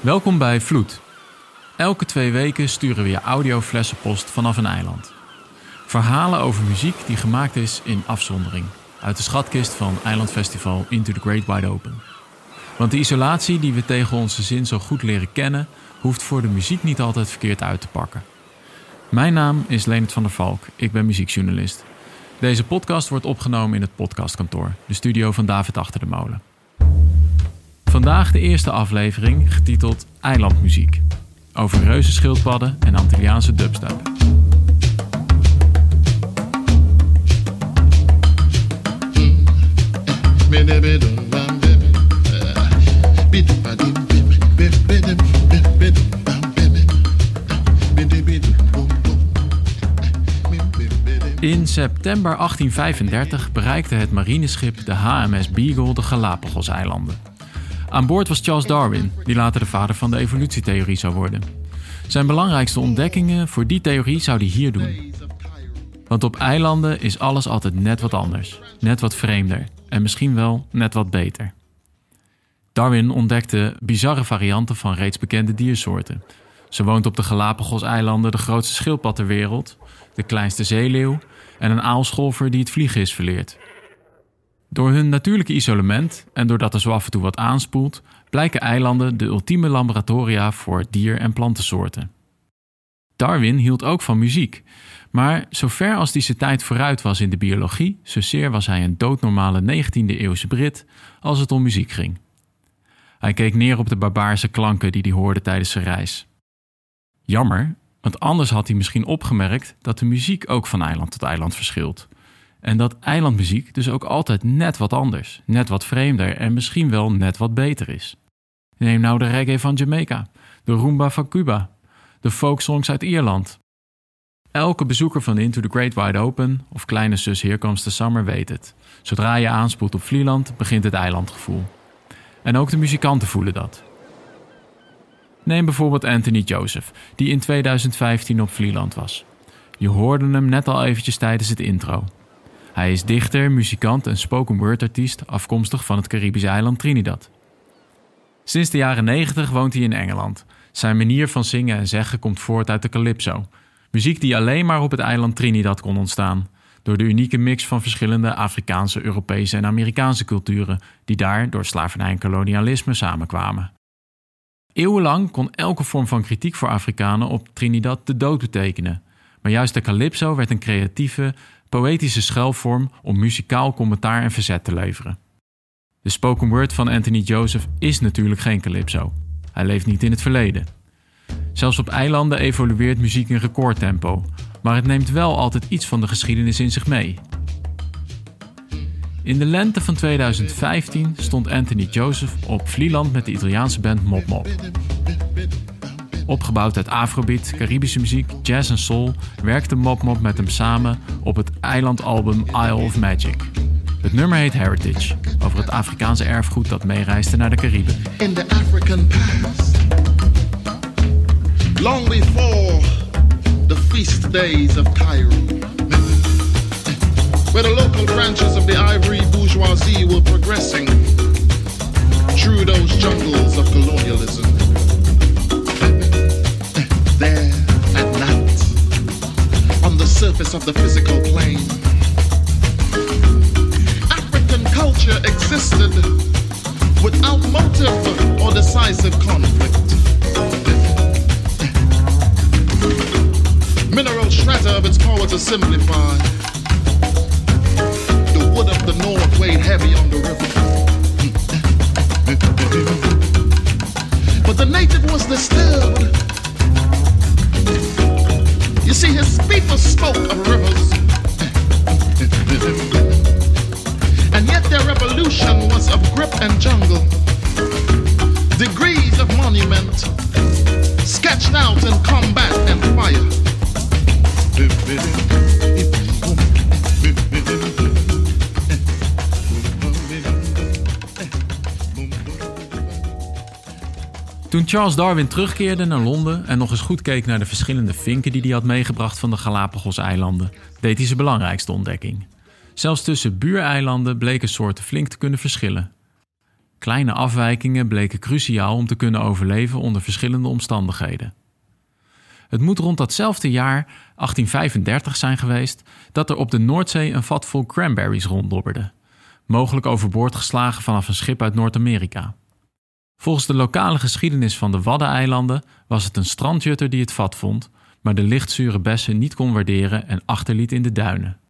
Welkom bij Vloed. Elke twee weken sturen we je audioflessenpost vanaf een eiland. Verhalen over muziek die gemaakt is in afzondering. Uit de schatkist van Eilandfestival Into the Great Wide Open. Want de isolatie die we tegen onze zin zo goed leren kennen, hoeft voor de muziek niet altijd verkeerd uit te pakken. Mijn naam is Leonard van der Valk, ik ben muziekjournalist. Deze podcast wordt opgenomen in het podcastkantoor, de studio van David Achter de Molen. Vandaag de eerste aflevering getiteld Eilandmuziek. Over reuzenschildpadden en Antilliaanse dubstep. In september 1835 bereikte het marineschip de HMS Beagle de Galapagoseilanden. Aan boord was Charles Darwin, die later de vader van de evolutietheorie zou worden. Zijn belangrijkste ontdekkingen voor die theorie zou hij hier doen. Want op eilanden is alles altijd net wat anders, net wat vreemder en misschien wel net wat beter. Darwin ontdekte bizarre varianten van reeds bekende diersoorten. Ze woont op de Galapagos-eilanden de grootste schildpad ter wereld, de kleinste zeeleeuw en een aalscholver die het vliegen is verleerd. Door hun natuurlijke isolement en doordat er zo af en toe wat aanspoelt, blijken eilanden de ultieme laboratoria voor dier- en plantensoorten. Darwin hield ook van muziek, maar zover als zijn tijd vooruit was in de biologie, zozeer was hij een doodnormale 19e-eeuwse Brit als het om muziek ging. Hij keek neer op de barbaarse klanken die hij hoorde tijdens zijn reis. Jammer, want anders had hij misschien opgemerkt dat de muziek ook van eiland tot eiland verschilt. En dat eilandmuziek dus ook altijd net wat anders, net wat vreemder en misschien wel net wat beter is. Neem nou de reggae van Jamaica, de rumba van Cuba, de folksongs uit Ierland. Elke bezoeker van Into the Great Wide Open of Kleine Zus Here Comes the Summer weet het. Zodra je aanspoelt op Vlieland begint het eilandgevoel. En ook de muzikanten voelen dat. Neem bijvoorbeeld Anthony Joseph, die in 2015 op Vlieland was. Je hoorde hem net al eventjes tijdens het intro. Hij is dichter, muzikant en spoken word artiest afkomstig van het Caribische eiland Trinidad. Sinds de jaren 90 woont hij in Engeland. Zijn manier van zingen en zeggen komt voort uit de calypso. Muziek die alleen maar op het eiland Trinidad kon ontstaan. Door de unieke mix van verschillende Afrikaanse, Europese en Amerikaanse culturen, die daar door slavernij en kolonialisme samenkwamen. Eeuwenlang kon elke vorm van kritiek voor Afrikanen op Trinidad de dood betekenen. Maar juist de calypso werd een creatieve, poëtische schuilvorm om muzikaal commentaar en verzet te leveren. De spoken word van Anthony Joseph is natuurlijk geen calypso. Hij leeft niet in het verleden. Zelfs op eilanden evolueert muziek in recordtempo, maar het neemt wel altijd iets van de geschiedenis in zich mee. In de lente van 2015 stond Anthony Joseph op Vlieland met de Italiaanse band Mop Mop. Opgebouwd uit afrobeat, Caribische muziek, jazz en soul, werkte Mop Mop met hem samen op het eilandalbum Isle of Magic. Het nummer heet Heritage, over het Afrikaanse erfgoed dat meereisde naar de Cariben. in the African past. Long before the feast days of Cairo, where the local branches of the ivory bourgeoisie were progressing through those jungles of colonialism. Surface of the physical plane, African culture existed without motive or decisive conflict. Mineral strata of its power to simplify. Toen Charles Darwin terugkeerde naar Londen en nog eens goed keek naar de verschillende vinken die hij had meegebracht van de Galapagos-eilanden, deed hij zijn belangrijkste ontdekking. Zelfs tussen buureilanden bleken soorten flink te kunnen verschillen. Kleine afwijkingen bleken cruciaal om te kunnen overleven onder verschillende omstandigheden. Het moet rond datzelfde jaar, 1835, zijn geweest dat er op de Noordzee een vat vol cranberries ronddobberde, mogelijk overboord geslagen vanaf een schip uit Noord-Amerika. Volgens de lokale geschiedenis van de Waddeneilanden was het een strandjutter die het vat vond, maar de lichtzure bessen niet kon waarderen en achterliet in de duinen.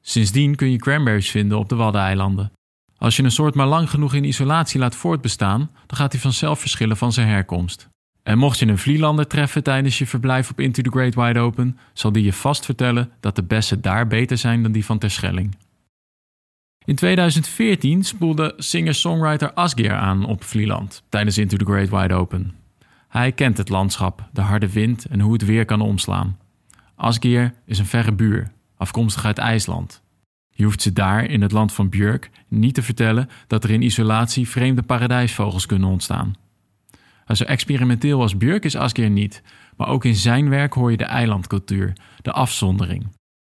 Sindsdien kun je cranberries vinden op de Waddeneilanden. Als je een soort maar lang genoeg in isolatie laat voortbestaan, dan gaat hij vanzelf verschillen van zijn herkomst. En mocht je een Vlielander treffen tijdens je verblijf op Into the Great Wide Open, zal die je vast vertellen dat de bessen daar beter zijn dan die van Terschelling. In 2014 spoelde singer-songwriter Asgeir aan op Vlieland tijdens Into the Great Wide Open. Hij kent het landschap, de harde wind en hoe het weer kan omslaan. Asgeir is een verre buur, afkomstig uit IJsland. Je hoeft ze daar, in het land van Björk, niet te vertellen dat er in isolatie vreemde paradijsvogels kunnen ontstaan. Zo experimenteel als Björk is Asgeir niet, maar ook in zijn werk hoor je de eilandcultuur, de afzondering.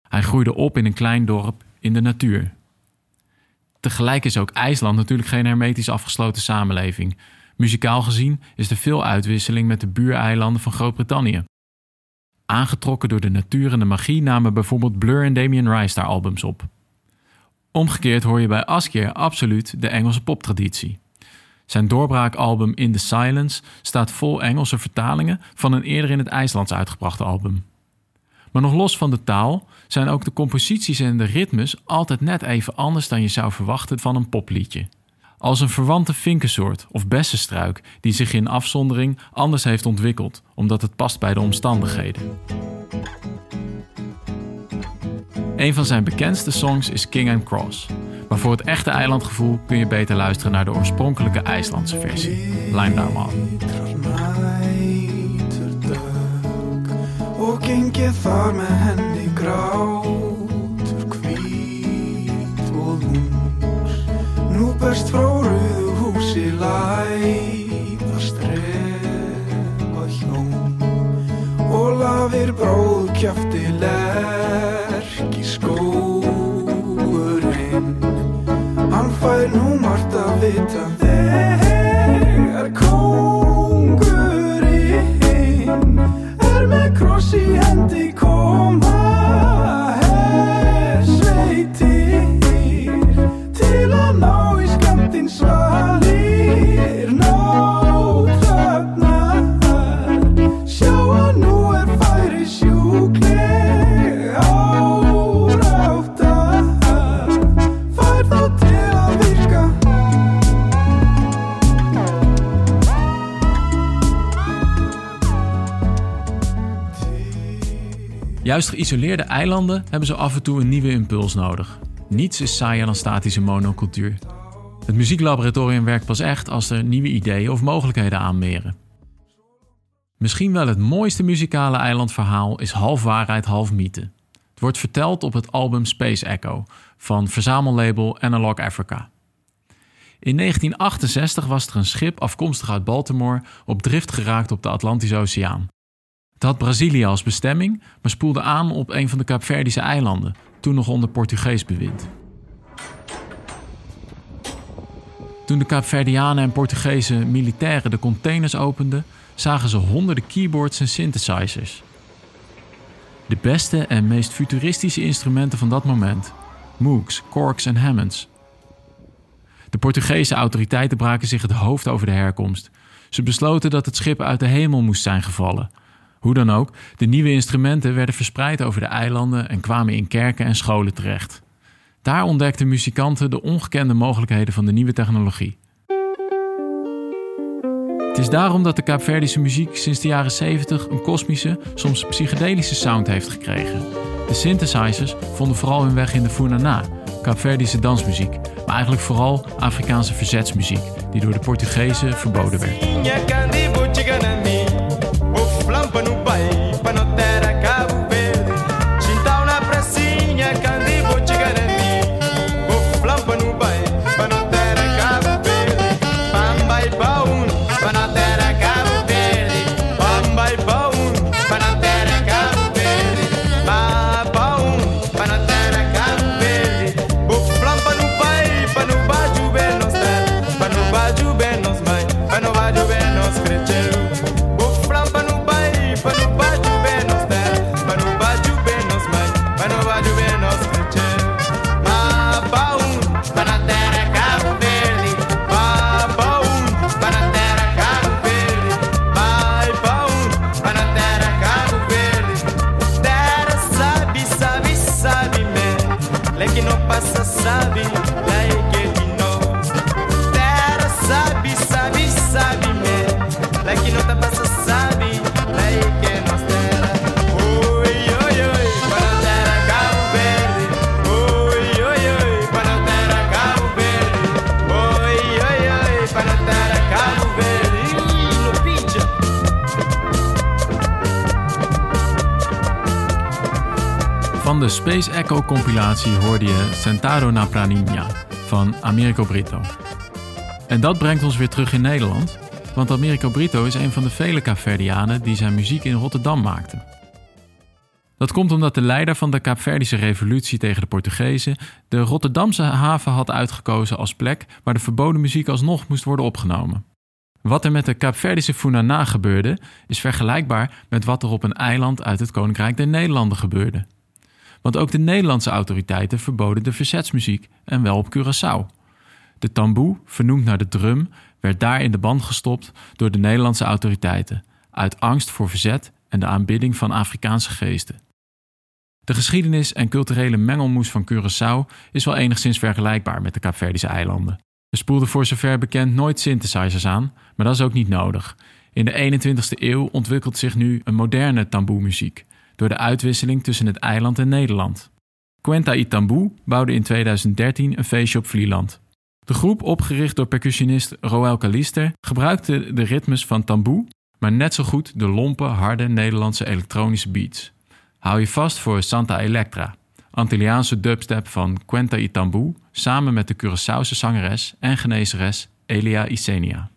Hij groeide op in een klein dorp in de natuur. Tegelijk is ook IJsland natuurlijk geen hermetisch afgesloten samenleving. Muzikaal gezien is er veel uitwisseling met de buureilanden van Groot-Brittannië. Aangetrokken door de natuur en de magie namen bijvoorbeeld Blur en Damien Rice daar albums op. Omgekeerd hoor je bij Askeer absoluut de Engelse poptraditie. Zijn doorbraakalbum In the Silence staat vol Engelse vertalingen van een eerder in het IJslands uitgebrachte album. Maar nog los van de taal zijn ook de composities en de ritmes altijd net even anders dan je zou verwachten van een popliedje. Als een verwante vinkensoort of bessenstruik die zich in afzondering anders heeft ontwikkeld, omdat het past bij de omstandigheden. Een van zijn bekendste songs is King and Cross. Maar voor het echte eilandgevoel kun je beter luisteren naar de oorspronkelijke IJslandse versie. Line down. Gengið þar með henni grátur hvít og hús. Nú best frá rauðu húsi læða strefa hjón. Og lafir bróð kjafti Juist geïsoleerde eilanden hebben zo af en toe een nieuwe impuls nodig. Niets is saaier dan statische monocultuur. Het muzieklaboratorium werkt pas echt als er nieuwe ideeën of mogelijkheden aanmeren. Misschien wel het mooiste muzikale eilandverhaal is half waarheid, half mythe. Het wordt verteld op het album Space Echo van verzamellabel Analog Africa. In 1968 was er een schip afkomstig uit Baltimore op drift geraakt op de Atlantische Oceaan. Het had Brazilië als bestemming, maar spoelde aan op een van de Kaapverdische eilanden, toen nog onder Portugees bewind. Toen de Kaapverdianen en Portugese militairen de containers openden, zagen ze honderden keyboards en synthesizers. De beste en meest futuristische instrumenten van dat moment: Moogs, Korgs en Hammonds. De Portugese autoriteiten braken zich het hoofd over de herkomst. Ze besloten dat het schip uit de hemel moest zijn gevallen. Hoe dan ook, de nieuwe instrumenten werden verspreid over de eilanden en kwamen in kerken en scholen terecht. Daar ontdekten muzikanten de ongekende mogelijkheden van de nieuwe technologie. Het is daarom dat de Kaapverdische muziek sinds de jaren 70 een kosmische, soms psychedelische sound heeft gekregen. De synthesizers vonden vooral hun weg in de Funana, Kaapverdische dansmuziek, maar eigenlijk vooral Afrikaanse verzetsmuziek, die door de Portugezen verboden werd. I'll be. De Space Echo compilatie hoorde je Sentado na Praninha van Americo Brito. En dat brengt ons weer terug in Nederland, want Americo Brito is een van de vele Kaapverdianen die zijn muziek in Rotterdam maakten. Dat komt omdat de leider van de Kaapverdische revolutie tegen de Portugezen de Rotterdamse haven had uitgekozen als plek waar de verboden muziek alsnog moest worden opgenomen. Wat er met de Kaapverdische Funana gebeurde, is vergelijkbaar met wat er op een eiland uit het Koninkrijk der Nederlanden gebeurde. Want ook de Nederlandse autoriteiten verboden de verzetsmuziek en wel op Curaçao. De tamboe, vernoemd naar de drum, werd daar in de band gestopt door de Nederlandse autoriteiten, uit angst voor verzet en de aanbidding van Afrikaanse geesten. De geschiedenis en culturele mengelmoes van Curaçao is wel enigszins vergelijkbaar met de Kaapverdische eilanden. Er spoelden voor zover bekend nooit synthesizers aan, maar dat is ook niet nodig. In de 21ste eeuw ontwikkelt zich nu een moderne tamboe-muziek door de uitwisseling tussen het eiland en Nederland. Quenta y Tamboe bouwde in 2013 een feestje op Vlieland. De groep, opgericht door percussionist Roel Kalister, gebruikte de ritmes van tamboe, maar net zo goed de lompe, harde Nederlandse elektronische beats. Hou je vast voor Santa Electra, Antilliaanse dubstep van Quenta y Tamboe, samen met de Curaçaose zangeres en genezeres Elia Isenia.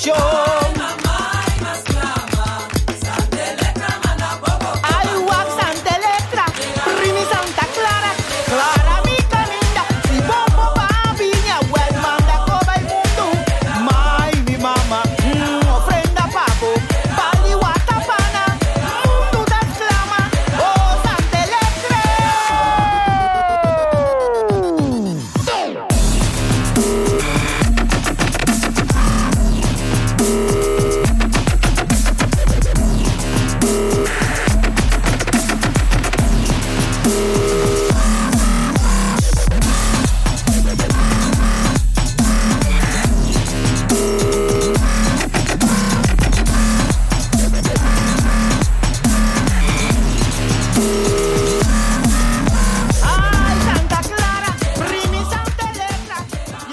show.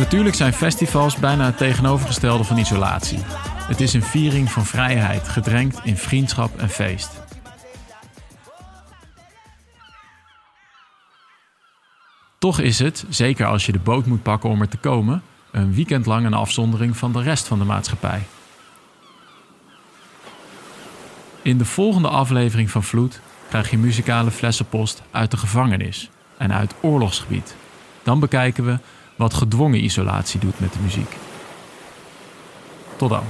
Natuurlijk zijn festivals bijna het tegenovergestelde van isolatie. Het is een viering van vrijheid, gedrenkt in vriendschap en feest. Toch is het, zeker als je de boot moet pakken om er te komen, een weekend lang een afzondering van de rest van de maatschappij. In de volgende aflevering van Vloed krijg je muzikale flessenpost uit de gevangenis en uit oorlogsgebied. Dan bekijken we wat gedwongen isolatie doet met de muziek. Tot dan.